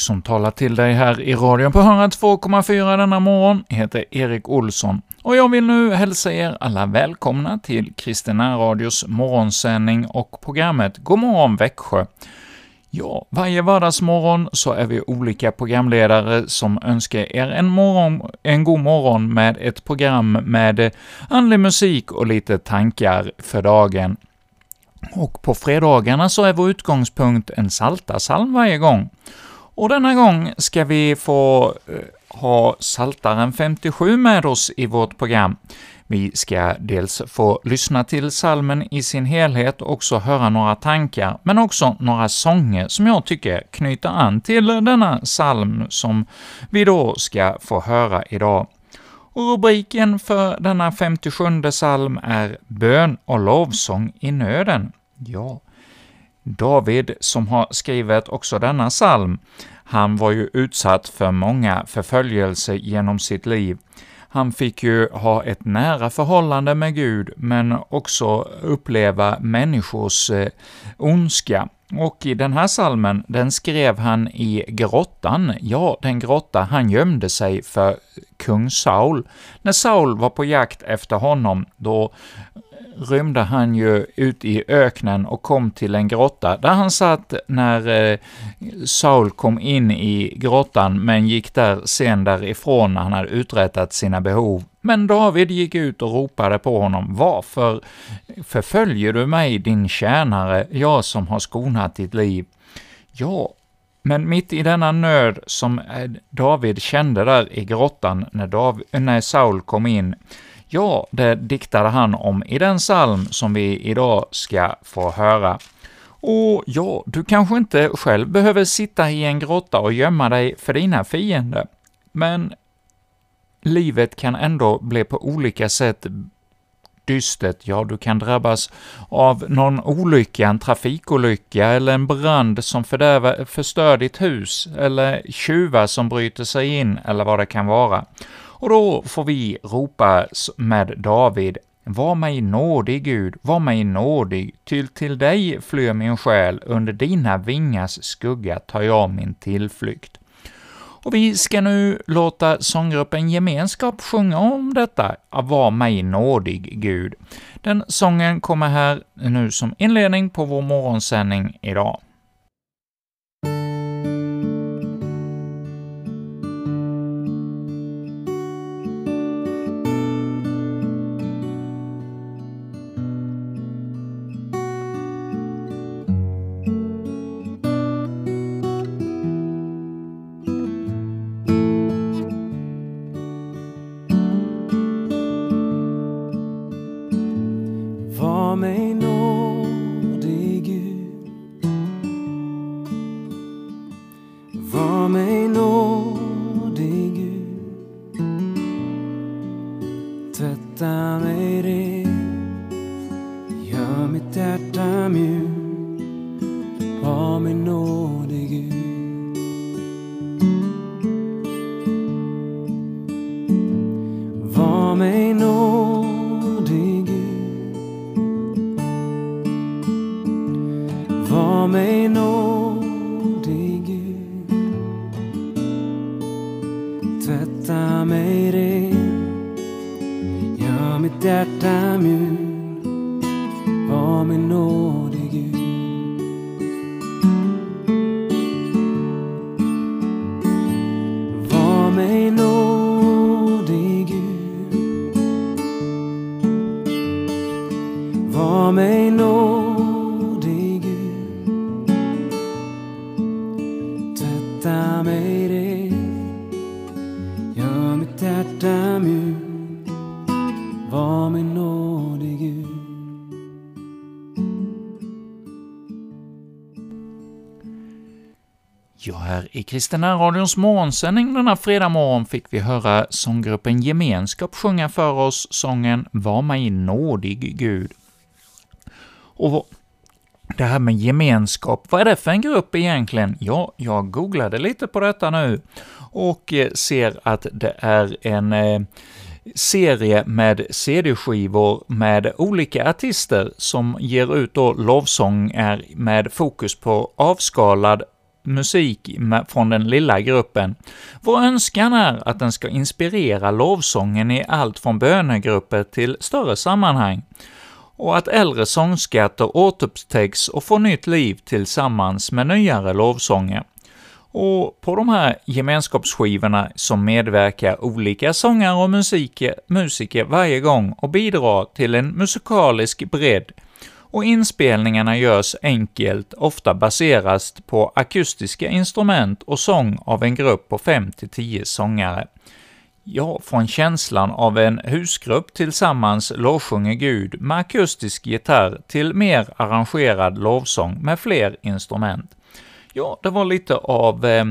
Som talar till dig här i radion på 102,4 denna morgon heter Erik Olsson, och jag vill nu hälsa er alla välkomna till Kristina Radios morgonsändning och programmet God morgon Växjö. Ja, varje vardagsmorgon så är vi olika programledare som önskar er en, morgon, en god morgon med ett program med andlig musik och lite tankar för dagen. Och på fredagarna så är vår utgångspunkt en saltarsalm varje gång. Och denna gång ska vi få eh, ha Saltaren 57 med oss i vårt program. Vi ska dels få lyssna till salmen i sin helhet och också höra några tankar, men också några sånger som jag tycker knyter an till denna psalm som vi då ska få höra idag. Och rubriken för denna 57 psalm är ”Bön och lovsång i nöden”. Ja, David, som har skrivit också denna psalm, han var ju utsatt för många förföljelser genom sitt liv. Han fick ju ha ett nära förhållande med Gud, men också uppleva människors eh, ondska. Och i den här salmen, den skrev han i grottan, ja, den grotta han gömde sig för kung Saul. När Saul var på jakt efter honom, då rymde han ju ut i öknen och kom till en grotta, där han satt när eh, Saul kom in i grottan, men gick där sen därifrån när han hade uträttat sina behov. Men David gick ut och ropade på honom, ”Varför förföljer du mig, din tjänare, jag som har skonat ditt liv?” Ja, men mitt i denna nöd som eh, David kände där i grottan när, David, när Saul kom in, Ja, det diktade han om i den psalm som vi idag ska få höra. Och ja, du kanske inte själv behöver sitta i en grotta och gömma dig för dina fiender, men livet kan ändå bli på olika sätt dystert. Ja, du kan drabbas av någon olycka, en trafikolycka eller en brand som fördärvar, förstör ditt hus, eller tjuvar som bryter sig in, eller vad det kan vara. Och då får vi ropa med David, var mig nådig, Gud, var mig nådig, till till dig flyr min själ, under dina vingars skugga tar jag min tillflykt. Och vi ska nu låta sånggruppen Gemenskap sjunga om detta, var mig nådig, Gud. Den sången kommer här nu som inledning på vår morgonsändning idag. 밤에 너에게 Ja, här i Kristina Radions morgonsändning denna fredag morgon fick vi höra sånggruppen Gemenskap sjunga för oss sången ”Var mig nådig, Gud”. Och det här med gemenskap, vad är det för en grupp egentligen? Ja, jag googlade lite på detta nu och eh, ser att det är en eh, serie med CD-skivor med olika artister som ger ut då lovsånger med fokus på avskalad musik från den lilla gruppen. Vår önskan är att den ska inspirera lovsången i allt från bönegrupper till större sammanhang, och att äldre sångskatter återupptäcks och får nytt liv tillsammans med nyare lovsånger. Och på de här gemenskapsskivorna som medverkar olika sångare och musiker, musiker varje gång och bidrar till en musikalisk bredd, och inspelningarna görs enkelt, ofta baserat på akustiska instrument och sång av en grupp på 5-10 sångare. Ja, från känslan av en husgrupp tillsammans lovsjunger Gud med akustisk gitarr till mer arrangerad lovsång med fler instrument. Ja, det var lite av eh,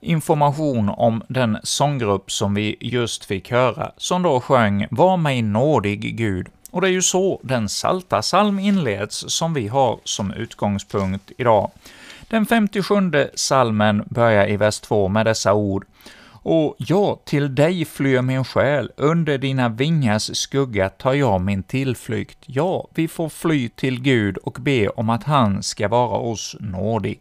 information om den sånggrupp som vi just fick höra, som då sjöng ”Var mig nådig Gud”. Och det är ju så den salta salm inleds som vi har som utgångspunkt idag. Den 57 salmen börjar i vers 2 med dessa ord och ja, till dig flyr min själ, under dina vingars skugga tar jag min tillflykt. Ja, vi får fly till Gud och be om att han ska vara oss nådig.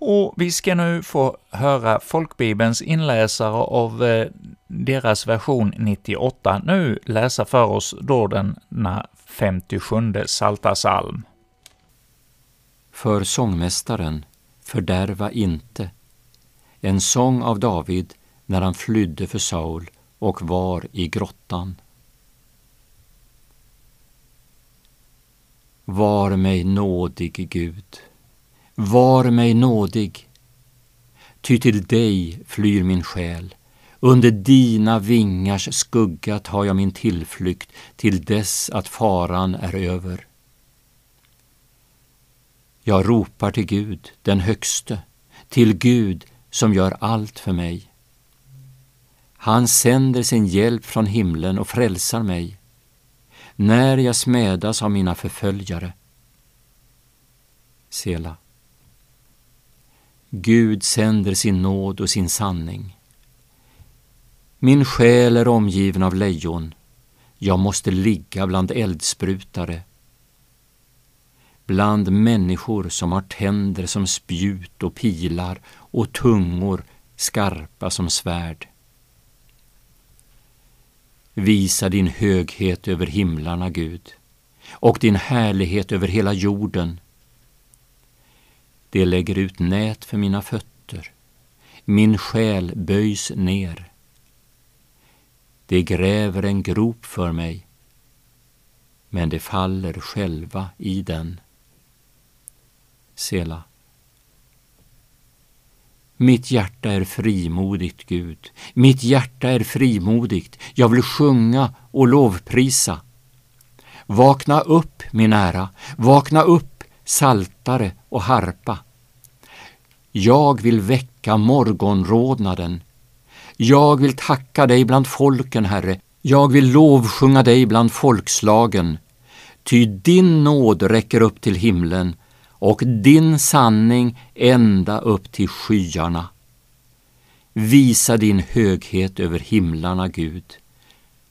Och vi ska nu få höra folkbibelns inläsare av eh, deras version 98 nu läsa för oss då denna 57 Salta salm. För sångmästaren, fördärva inte. En sång av David när han flydde för Saul och var i grottan. Var mig nådig, Gud, var mig nådig, ty till dig flyr min själ. Under dina vingars skugga tar jag min tillflykt till dess att faran är över. Jag ropar till Gud, den högste, till Gud som gör allt för mig. Han sänder sin hjälp från himlen och frälsar mig när jag smädas av mina förföljare. Sela. Gud sänder sin nåd och sin sanning. Min själ är omgiven av lejon. Jag måste ligga bland eldsprutare, bland människor som har tänder som spjut och pilar och tungor skarpa som svärd. Visa din höghet över himlarna, Gud, och din härlighet över hela jorden. Det lägger ut nät för mina fötter. Min själ böjs ner. De gräver en grop för mig, men de faller själva i den. Sela. Mitt hjärta är frimodigt, Gud. Mitt hjärta är frimodigt. Jag vill sjunga och lovprisa. Vakna upp, min ära. Vakna upp, saltare och harpa. Jag vill väcka morgonrodnaden. Jag vill tacka dig bland folken, Herre. Jag vill lovsjunga dig bland folkslagen. Ty din nåd räcker upp till himlen och din sanning ända upp till skyarna. Visa din höghet över himlarna, Gud,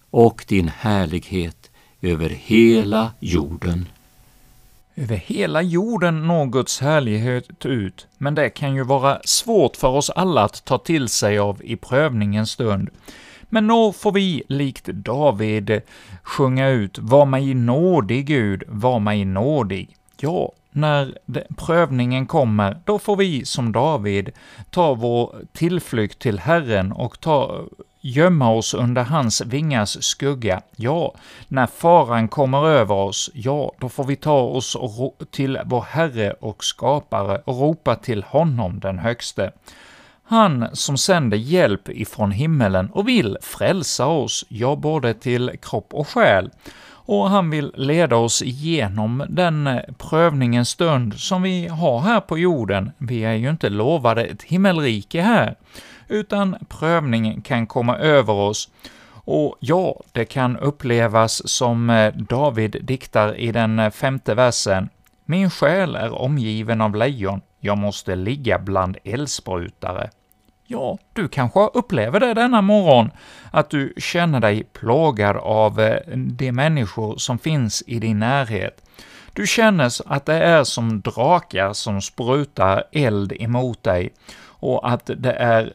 och din härlighet över hela jorden. Över hela jorden når Guds härlighet ut, men det kan ju vara svårt för oss alla att ta till sig av i prövningens stund. Men då får vi, likt David, sjunga ut ”Var mig nådig, Gud, var mig nådig”. Ja, när prövningen kommer, då får vi som David ta vår tillflykt till Herren och ta, gömma oss under hans vingars skugga. Ja, när faran kommer över oss, ja, då får vi ta oss till vår Herre och skapare och ropa till honom, den högste. Han som sänder hjälp ifrån himmelen och vill frälsa oss, ja, både till kropp och själ och han vill leda oss igenom den eh, prövningens stund som vi har här på jorden. Vi är ju inte lovade ett himmelrike här, utan prövningen kan komma över oss. Och ja, det kan upplevas som eh, David diktar i den eh, femte versen. Min själ är omgiven av lejon, jag måste ligga bland eldsprutare. Ja, du kanske upplever det denna morgon, att du känner dig plågad av eh, de människor som finns i din närhet. Du känner att det är som drakar som sprutar eld emot dig och att det är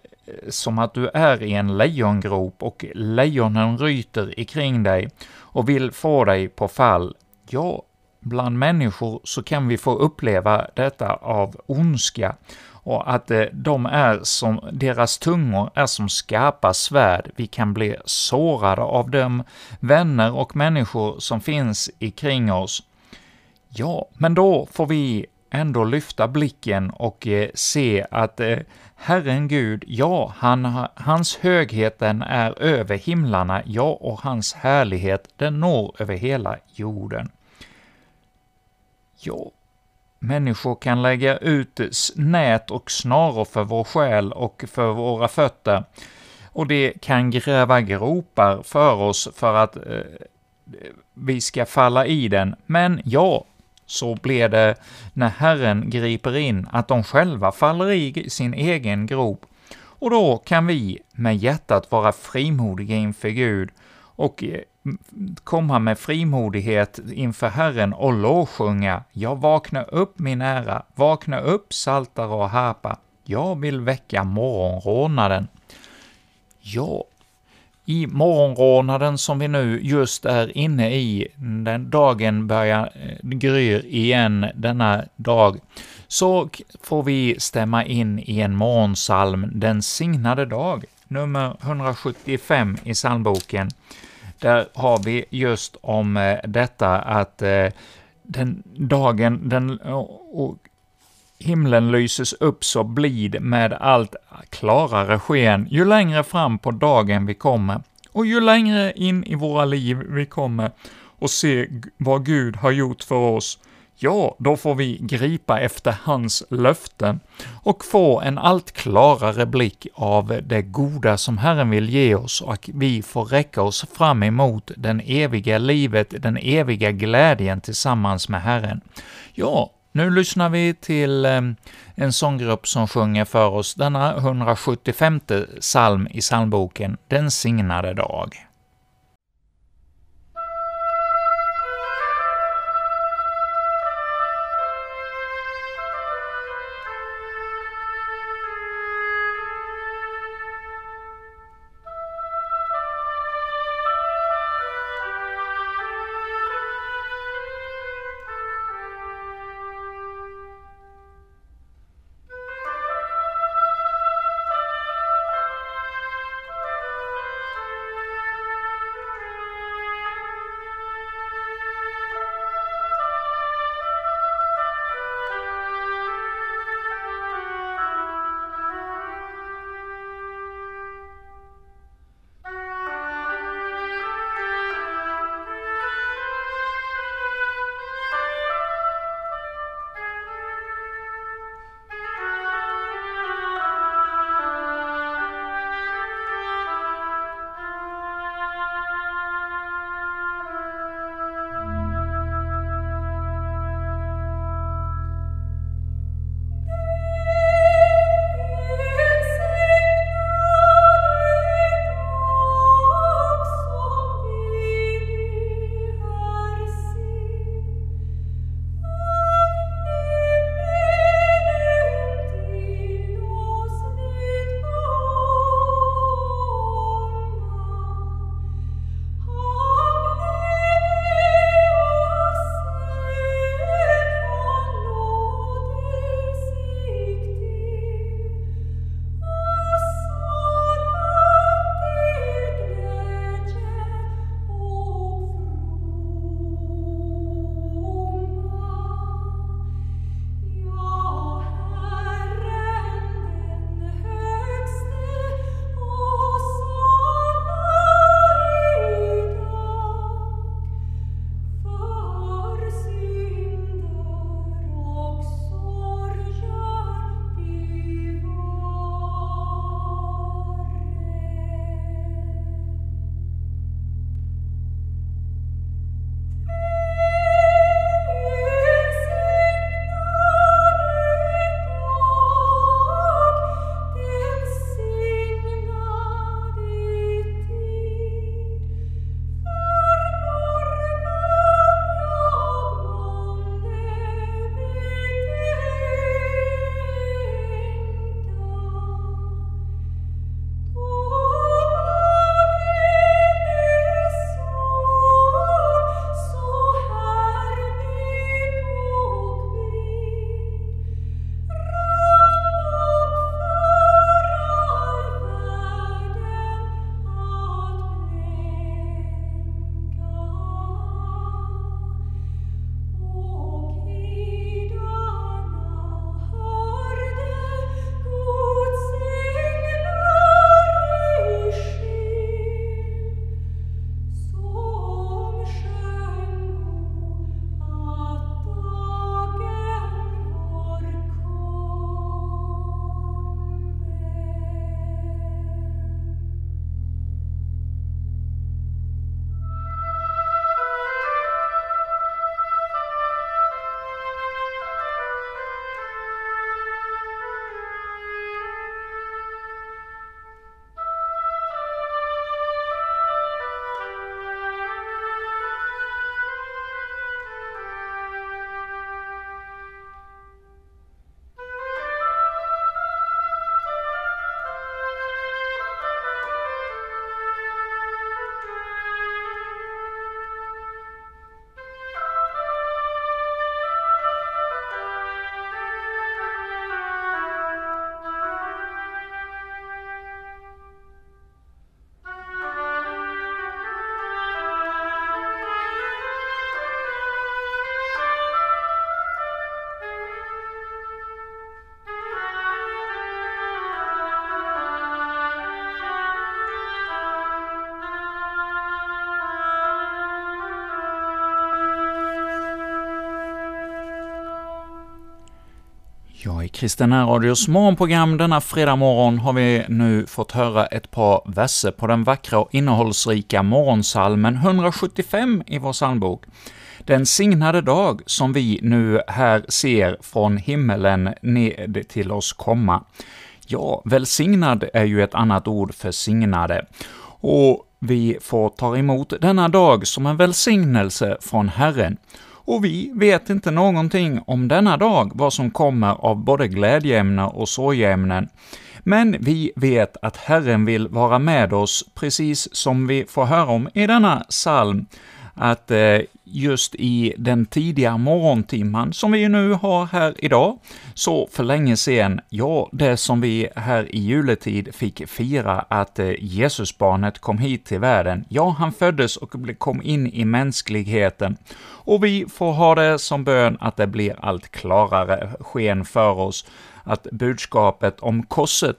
som att du är i en lejongrop och lejonen ryter ikring dig och vill få dig på fall. Ja, bland människor så kan vi få uppleva detta av ondska och att eh, de är som, deras tungor är som skarpa svärd. Vi kan bli sårade av dem, vänner och människor som finns ikring oss. Ja, men då får vi ändå lyfta blicken och eh, se att eh, Herren Gud, ja, han, hans höghet den är över himlarna, ja, och hans härlighet den når över hela jorden. Ja, människor kan lägga ut nät och snaror för vår själ och för våra fötter, och det kan gräva gropar för oss för att eh, vi ska falla i den. Men ja, så blir det när Herren griper in att de själva faller i sin egen grop, och då kan vi med hjärtat vara frimodiga inför Gud och eh, komma med frimodighet inför Herren och lovsjunga ”Jag vakna upp min ära, vakna upp saltare och harpa, jag vill väcka morgonrådnaden”. Ja, i morgonrådnaden som vi nu just är inne i, den dagen börjar gry gryr igen denna dag, så får vi stämma in i en morgonsalm, Den signade dag, nummer 175 i psalmboken. Där har vi just om eh, detta att eh, den dagen, den, och himlen lyses upp så blid med allt klarare sken ju längre fram på dagen vi kommer, och ju längre in i våra liv vi kommer och se vad Gud har gjort för oss, ja, då får vi gripa efter hans löften och få en allt klarare blick av det goda som Herren vill ge oss och vi får räcka oss fram emot den eviga livet, den eviga glädjen tillsammans med Herren. Ja, nu lyssnar vi till ehm, en sånggrupp som sjunger för oss denna 175 psalm i psalmboken, Den signade dag. Kristen radios morgonprogram denna fredag morgon har vi nu fått höra ett par verser på den vackra och innehållsrika morgonsalmen 175 i vår psalmbok. Den signade dag som vi nu här ser från himmelen ned till oss komma. Ja, välsignad är ju ett annat ord för signade, och vi får ta emot denna dag som en välsignelse från Herren och vi vet inte någonting om denna dag, vad som kommer av både glädjeämnen och sorgeämnen. Men vi vet att Herren vill vara med oss, precis som vi får höra om i denna psalm, att eh, just i den tidiga morgontimman som vi nu har här idag, så för länge sedan, ja, det som vi här i juletid fick fira att eh, Jesusbarnet kom hit till världen, ja, han föddes och kom in i mänskligheten, och vi får ha det som bön att det blir allt klarare sken för oss, att budskapet om korset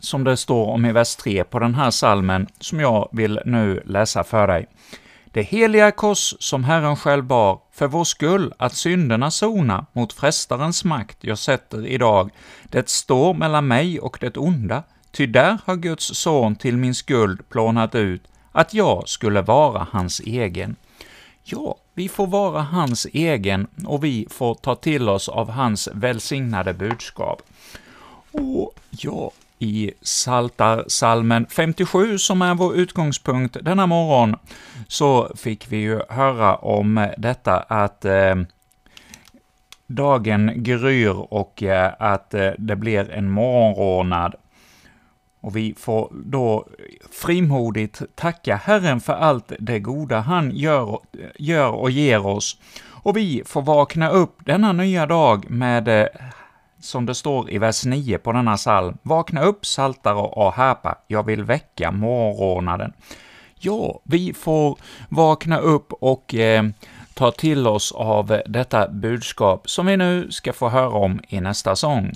som det står om i vers 3 på den här salmen, som jag vill nu läsa för dig. Det heliga kors som Herren själv bar, för vår skull, att synderna sona mot frestarens makt jag sätter idag, det står mellan mig och det onda, ty där har Guds son till min skuld plånat ut, att jag skulle vara hans egen. Ja, vi får vara hans egen, och vi får ta till oss av hans välsignade budskap. Och ja, i Saltar-salmen 57, som är vår utgångspunkt denna morgon, så fick vi ju höra om detta att eh, dagen gryr och eh, att eh, det blir en morgonrånad. Och vi får då frimodigt tacka Herren för allt det goda han gör, gör och ger oss. Och vi får vakna upp denna nya dag med eh, som det står i vers 9 på denna psalm, ”Vakna upp, saltare och härpa, jag vill väcka morgonrånaden”. Ja, vi får vakna upp och eh, ta till oss av detta budskap som vi nu ska få höra om i nästa sång.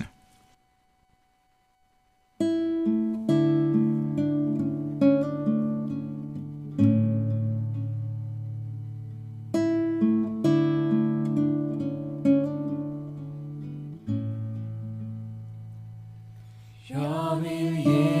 Så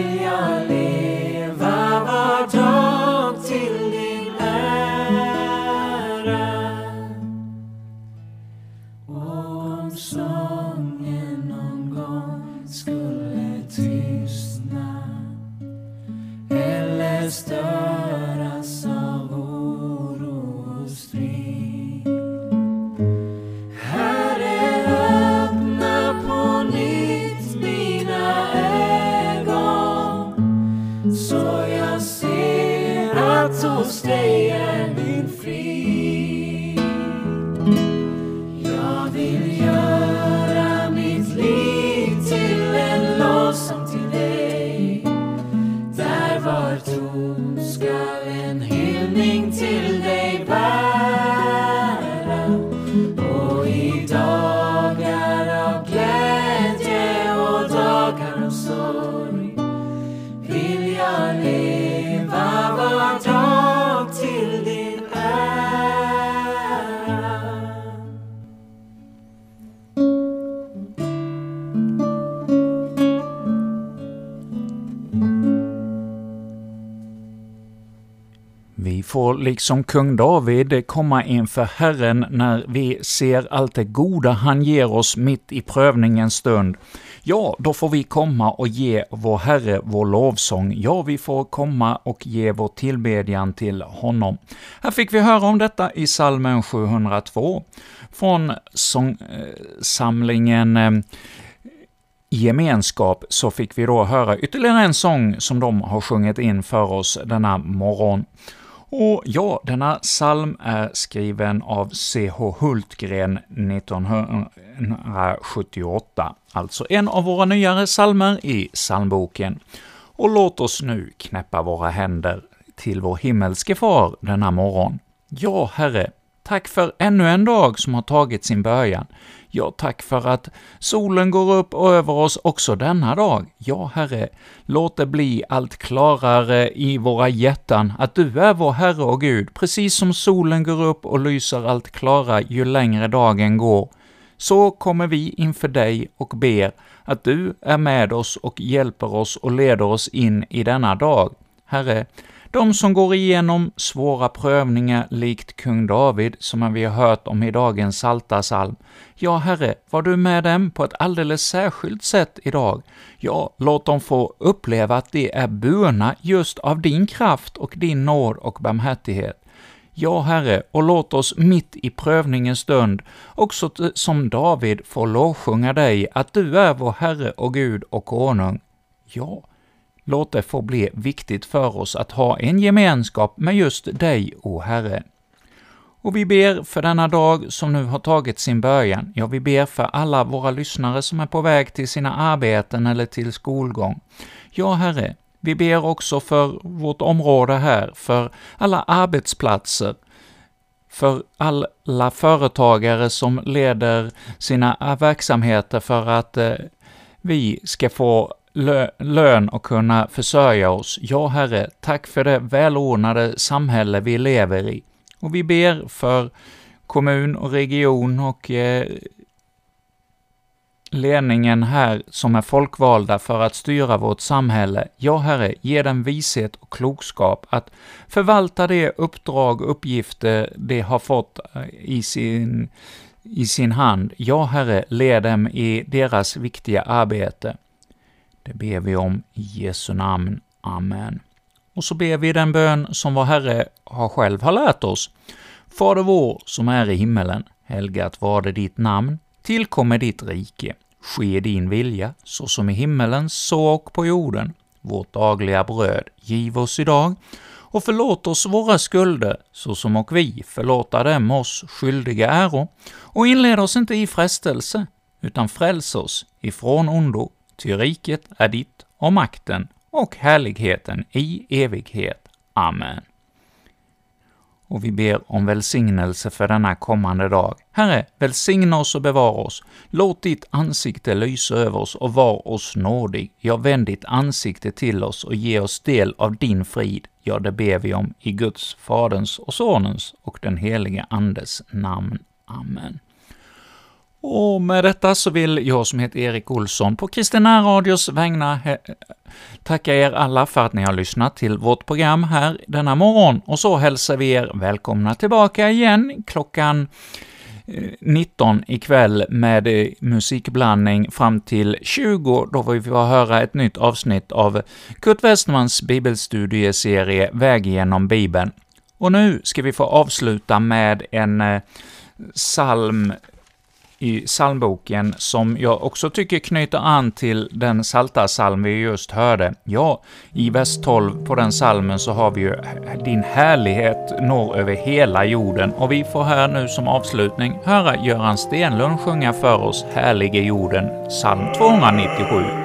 jag liksom kung David komma inför Herren när vi ser allt det goda han ger oss mitt i prövningens stund, ja, då får vi komma och ge vår Herre vår lovsång. Ja, vi får komma och ge vår tillbedjan till honom. Här fick vi höra om detta i salmen 702 från sångsamlingen eh, gemenskap så fick vi då höra ytterligare en sång som de har sjungit in för oss denna morgon. Och ja, denna psalm är skriven av C.H. Hultgren 1978, alltså en av våra nyare psalmer i psalmboken. Och låt oss nu knäppa våra händer till vår himmelske far denna morgon. Ja, Herre, tack för ännu en dag som har tagit sin början. Ja, tack för att solen går upp över oss också denna dag. Ja, Herre, låt det bli allt klarare i våra hjärtan att du är vår Herre och Gud, precis som solen går upp och lyser allt klarare ju längre dagen går. Så kommer vi inför dig och ber att du är med oss och hjälper oss och leder oss in i denna dag. Herre, de som går igenom svåra prövningar likt kung David, som vi har hört om i dagens Psaltarpsalm. Ja, Herre, var du med dem på ett alldeles särskilt sätt idag. Ja, låt dem få uppleva att de är burna just av din kraft och din nåd och barmhärtighet. Ja, Herre, och låt oss mitt i prövningens stund också som David få lovsjunga dig, att du är vår Herre och Gud och konung. Ja, Låt det få bli viktigt för oss att ha en gemenskap med just dig, o Herre. Och vi ber för denna dag som nu har tagit sin början. Ja, vi ber för alla våra lyssnare som är på väg till sina arbeten eller till skolgång. Ja, Herre, vi ber också för vårt område här, för alla arbetsplatser, för alla företagare som leder sina verksamheter för att eh, vi ska få lö lön och kunna försörja oss. Ja, Herre, tack för det välordnade samhälle vi lever i. Och vi ber för kommun och region och eh, ledningen här som är folkvalda för att styra vårt samhälle. Ja, Herre, ge dem vishet och klokskap att förvalta det uppdrag och uppgifter de har fått eh, i sin, i sin hand. Ja, Herre, led dem i deras viktiga arbete. Det ber vi om i Jesu namn. Amen. Och så ber vi den bön som vår Herre har själv har lärt oss. Fader vår som är i himmelen. Helgat varde ditt namn. Tillkommer ditt rike. Ske din vilja, så som i himmelen, så och på jorden. Vårt dagliga bröd giv oss idag, och förlåt oss våra skulder, så som och vi förlåta dem oss skyldiga äro, och inled oss inte i frestelse, utan fräls oss ifrån ondo, ty riket är ditt och makten och härligheten i evighet. Amen. Och vi ber om välsignelse för denna kommande dag. Herre, välsigna oss och bevara oss. Låt ditt ansikte lysa över oss och var oss nådig. Ja, vänd ditt ansikte till oss och ge oss del av din frid. Ja, det ber vi om i Guds, Faderns och Sonens och den helige Andes namn. Amen. Och med detta så vill jag som heter Erik Olsson på Kristina Radios vägnar tacka er alla för att ni har lyssnat till vårt program här denna morgon, och så hälsar vi er välkomna tillbaka igen klockan eh, 19 ikväll med eh, musikblandning fram till 20, då vi får höra ett nytt avsnitt av Kurt Westmans bibelstudieserie Väg genom Bibeln. Och nu ska vi få avsluta med en eh, psalm i psalmboken som jag också tycker knyter an till den psaltarpsalm vi just hörde. Ja, i vers 12 på den psalmen så har vi ju ”Din härlighet når över hela jorden” och vi får här nu som avslutning höra Göran Stenlund sjunga för oss ”Härlige jorden” psalm 297.